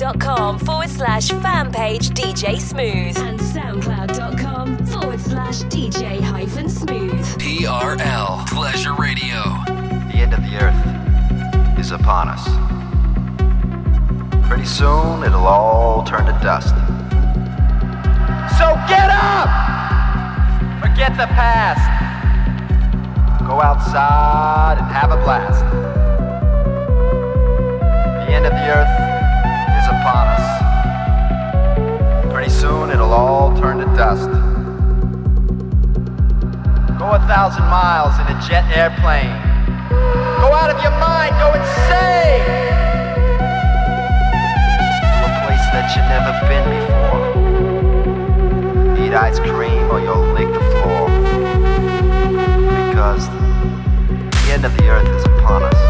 Slash fan page DJ Smooth and soundcloud.com forward slash DJ hyphen smooth. TRL Pleasure Radio. The end of the earth is upon us. Pretty soon it'll all turn to dust. So get up! Forget the past. Go outside and have a blast. The end of the earth is upon us. Pretty soon it'll all turn to dust. Go a thousand miles in a jet airplane. Go out of your mind, go insane! To a place that you've never been before. Eat ice cream or you'll lick the floor. Because the end of the earth is upon us.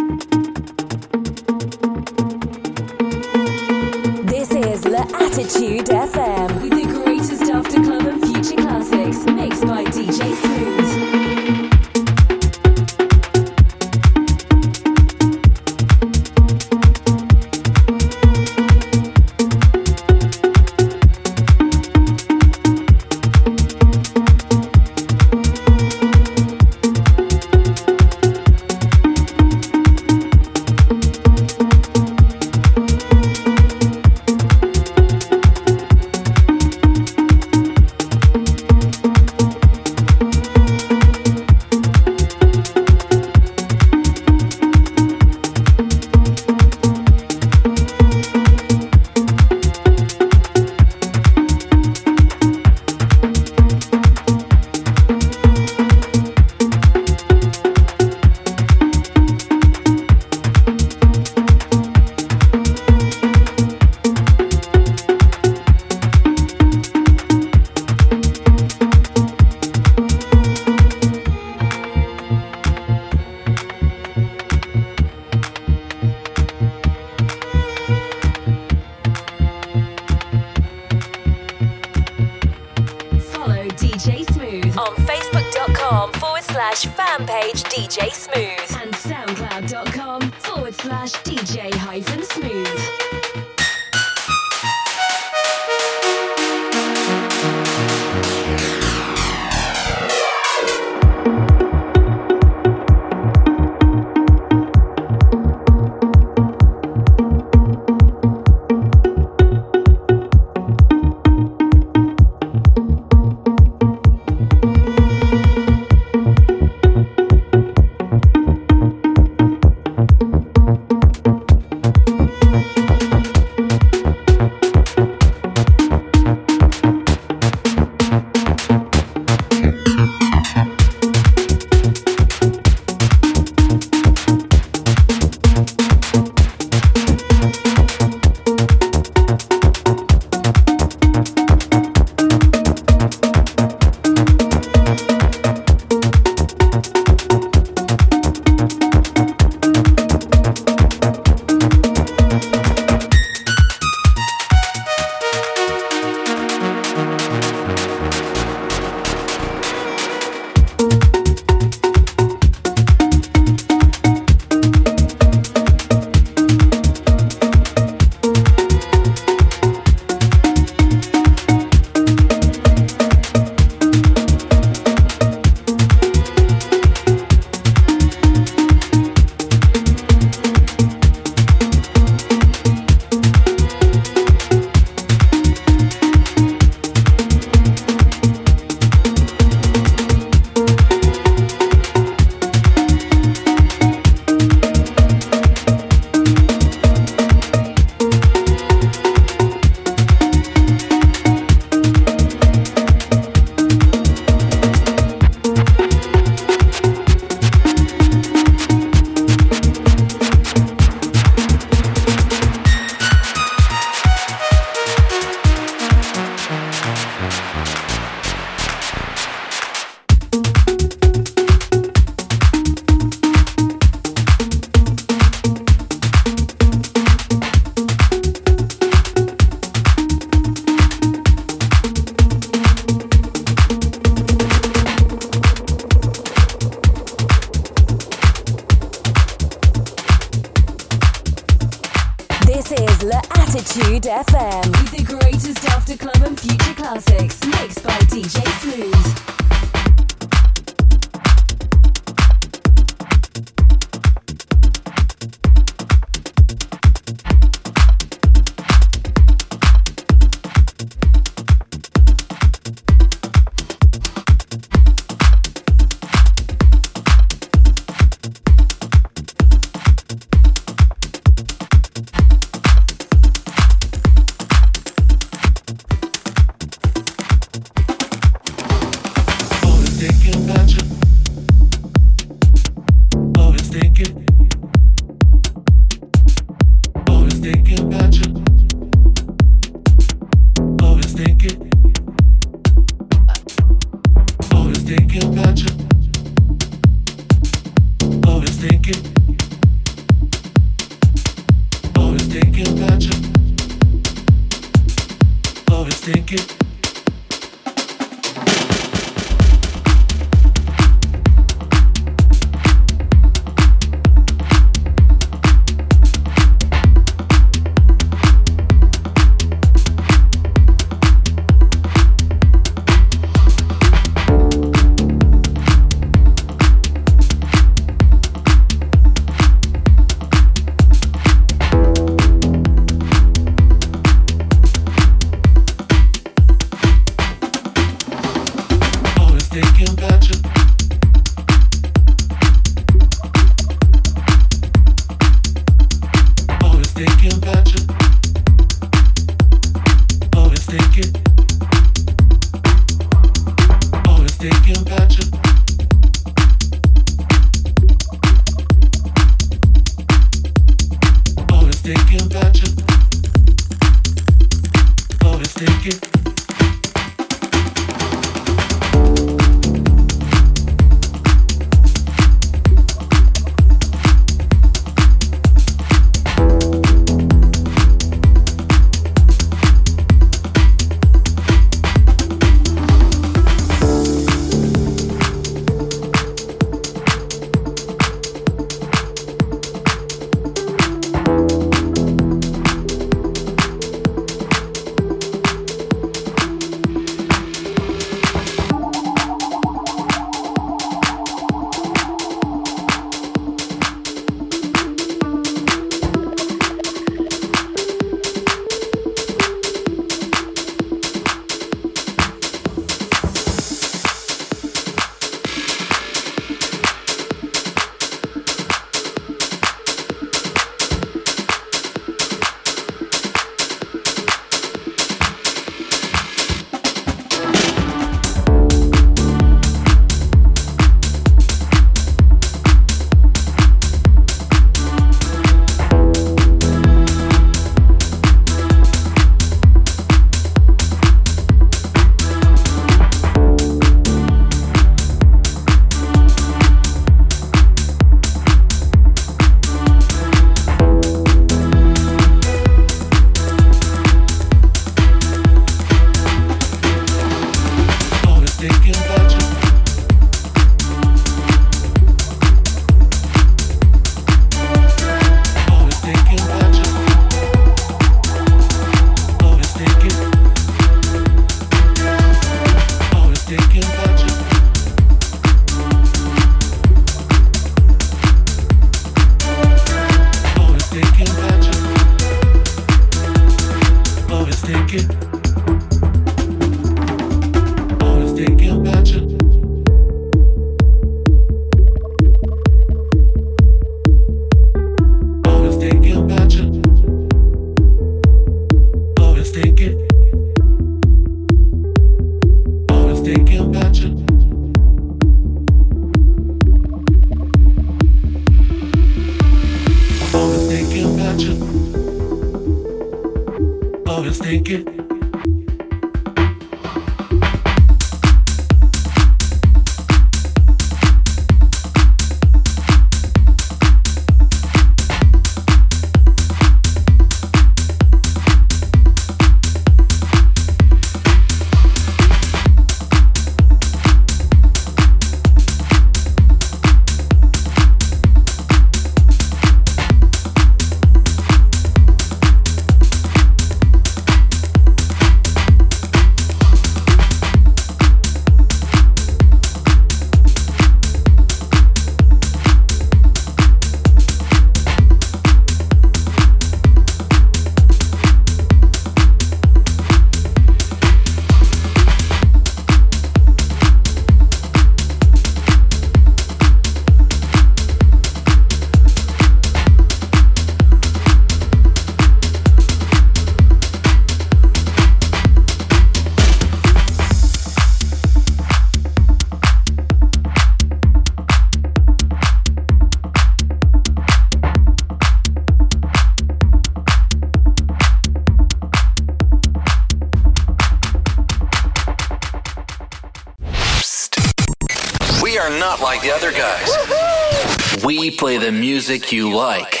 play the music you like.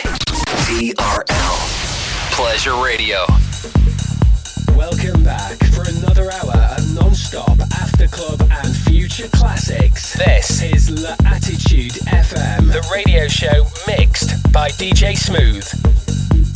TRL. Pleasure Radio. Welcome back for another hour of non-stop after club and future classics. This is La Attitude FM, the radio show mixed by DJ Smooth.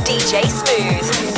DJ Smooth.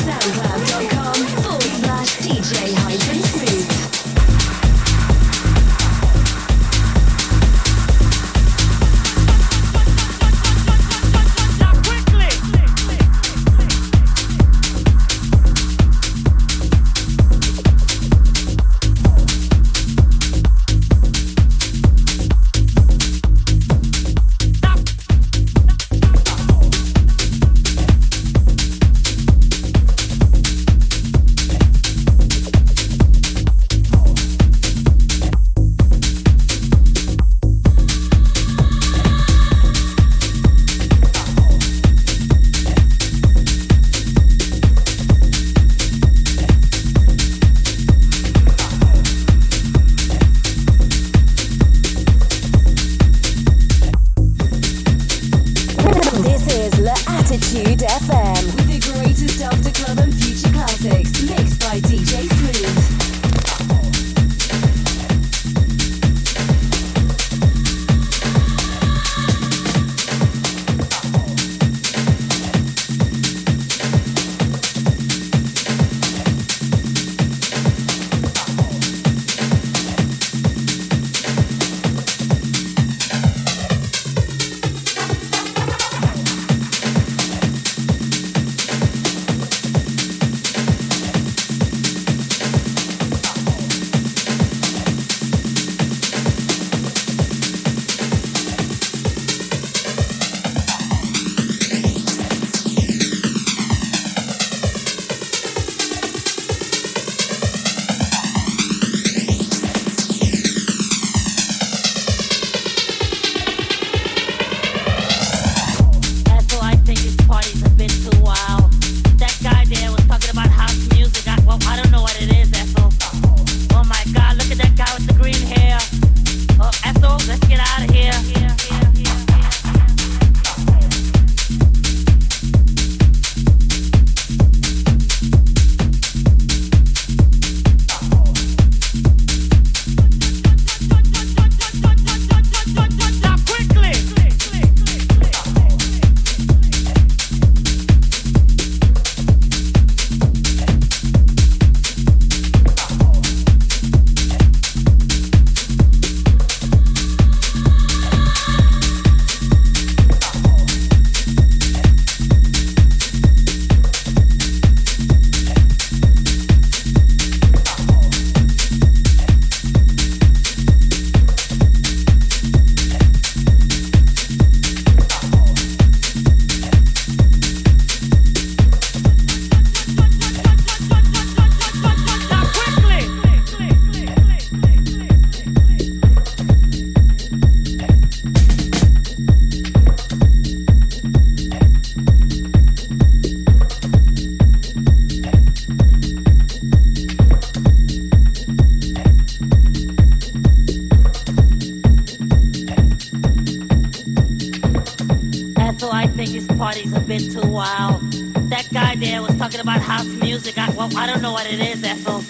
got well, I don't know what it is, Ethel.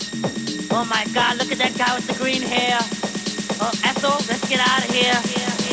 Oh my God, look at that guy with the green hair. Oh, Ethel, let's get out of here. Yeah.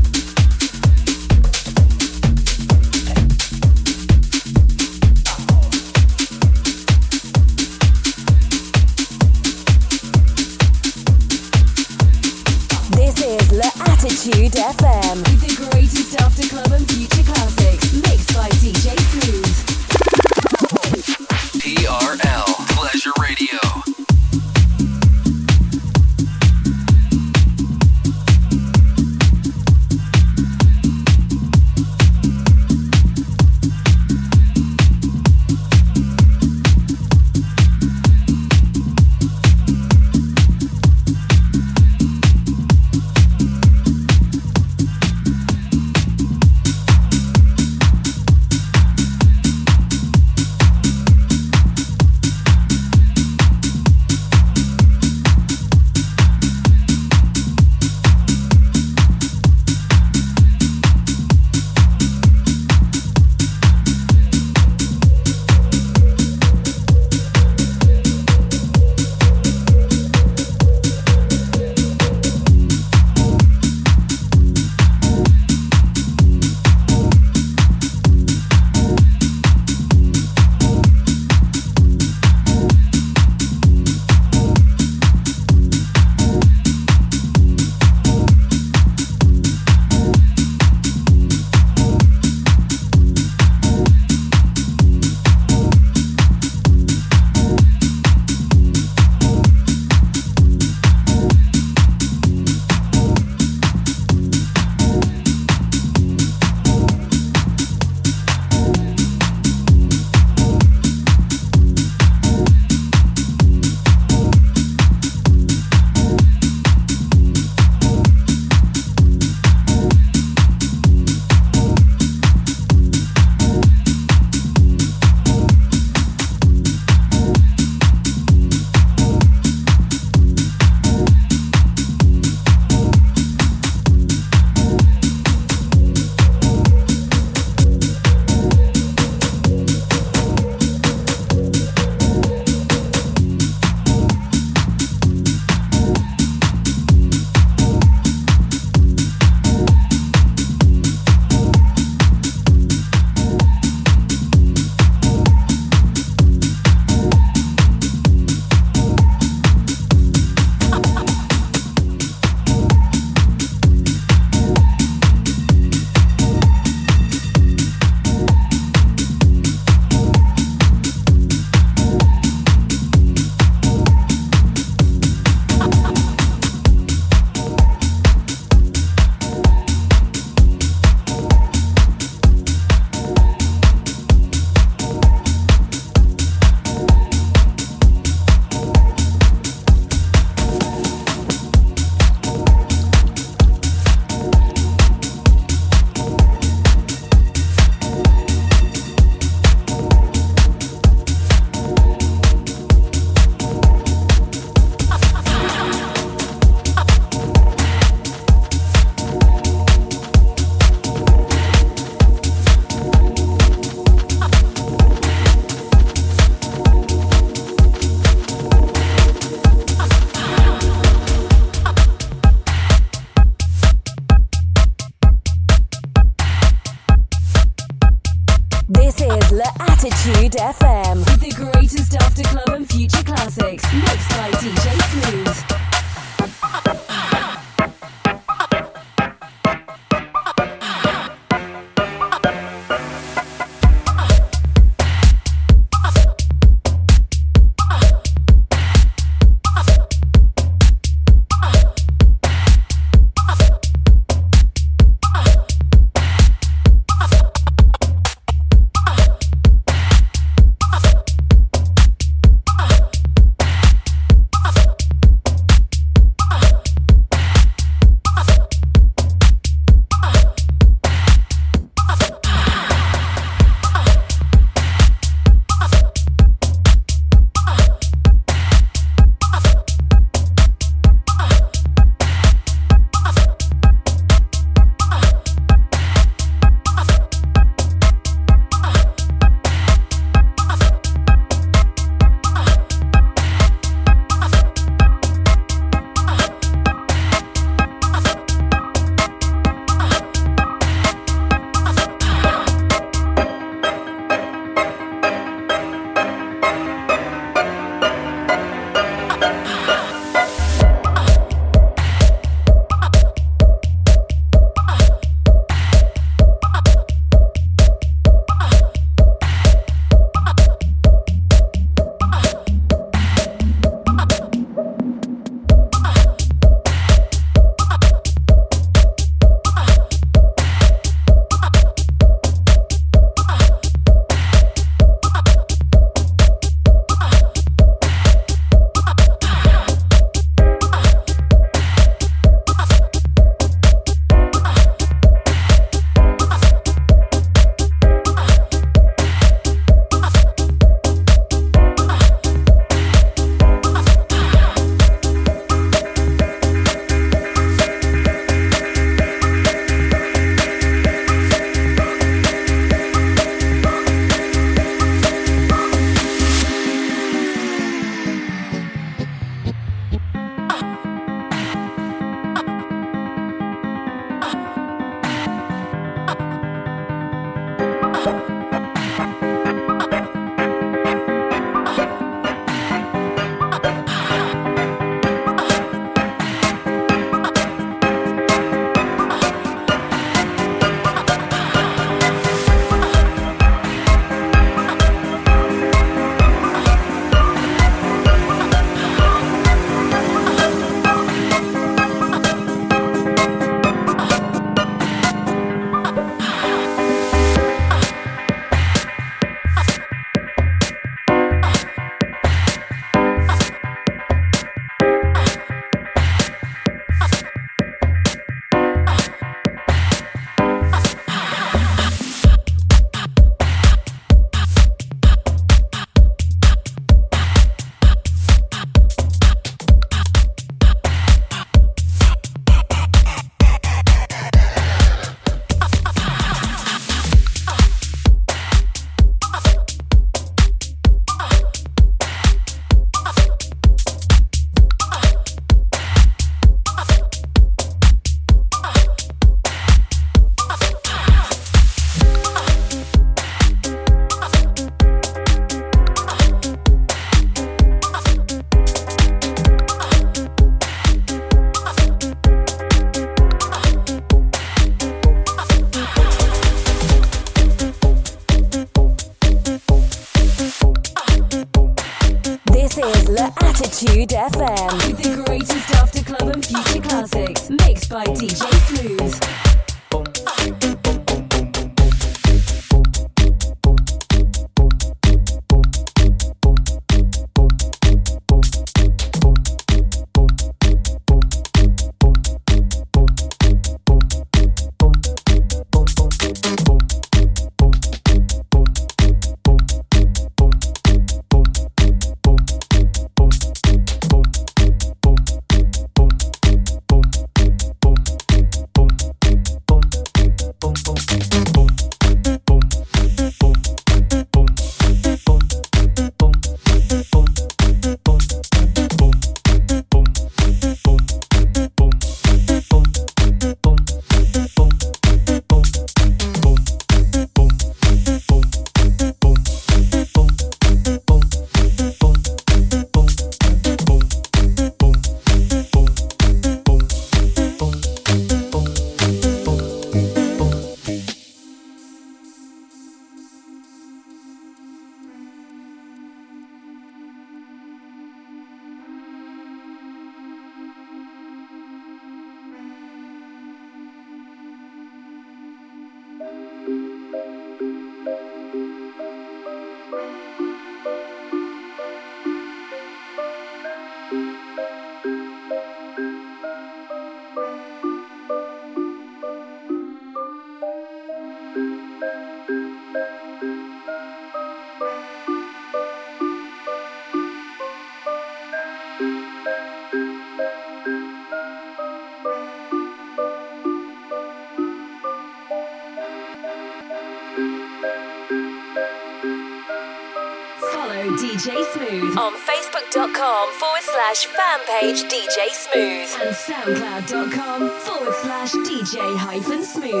SoundCloud.com forward slash DJ hyphen smooth.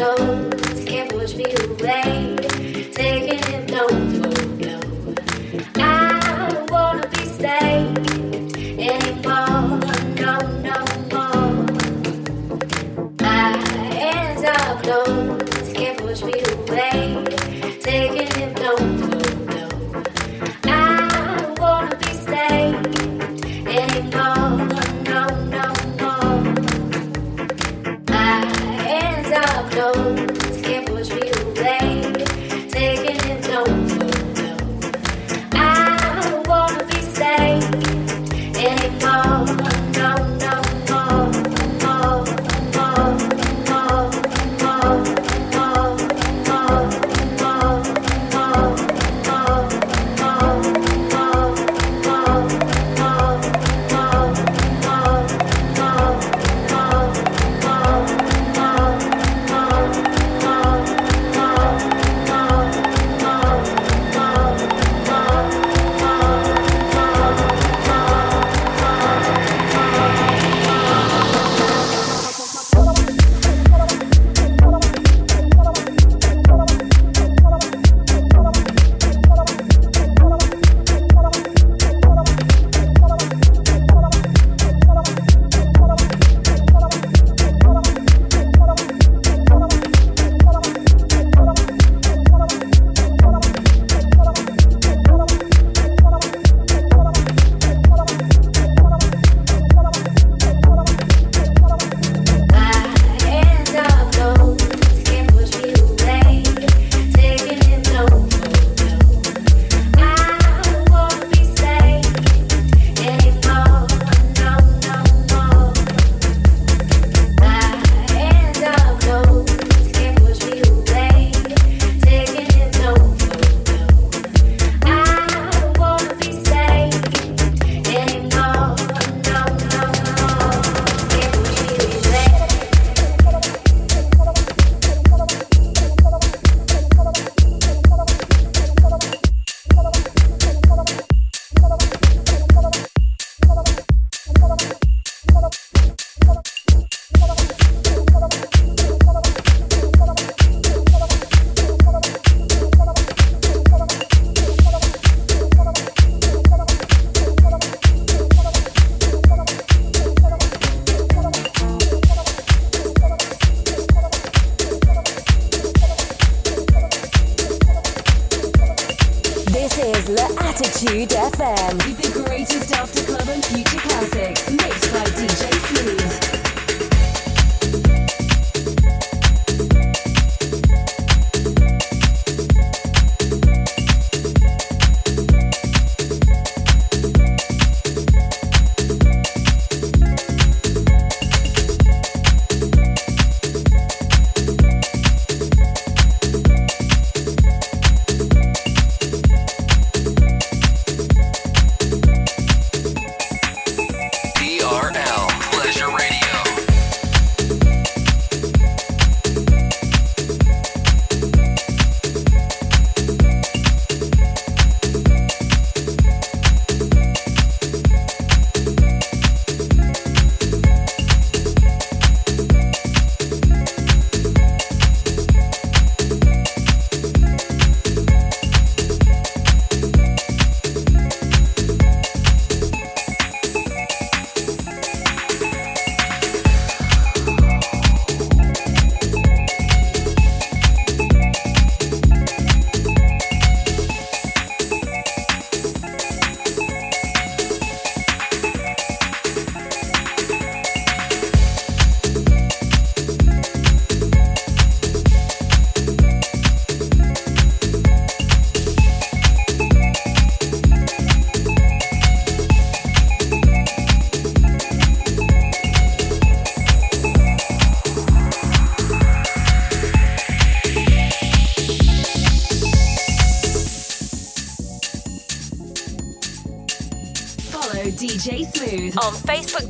window to can't push me away.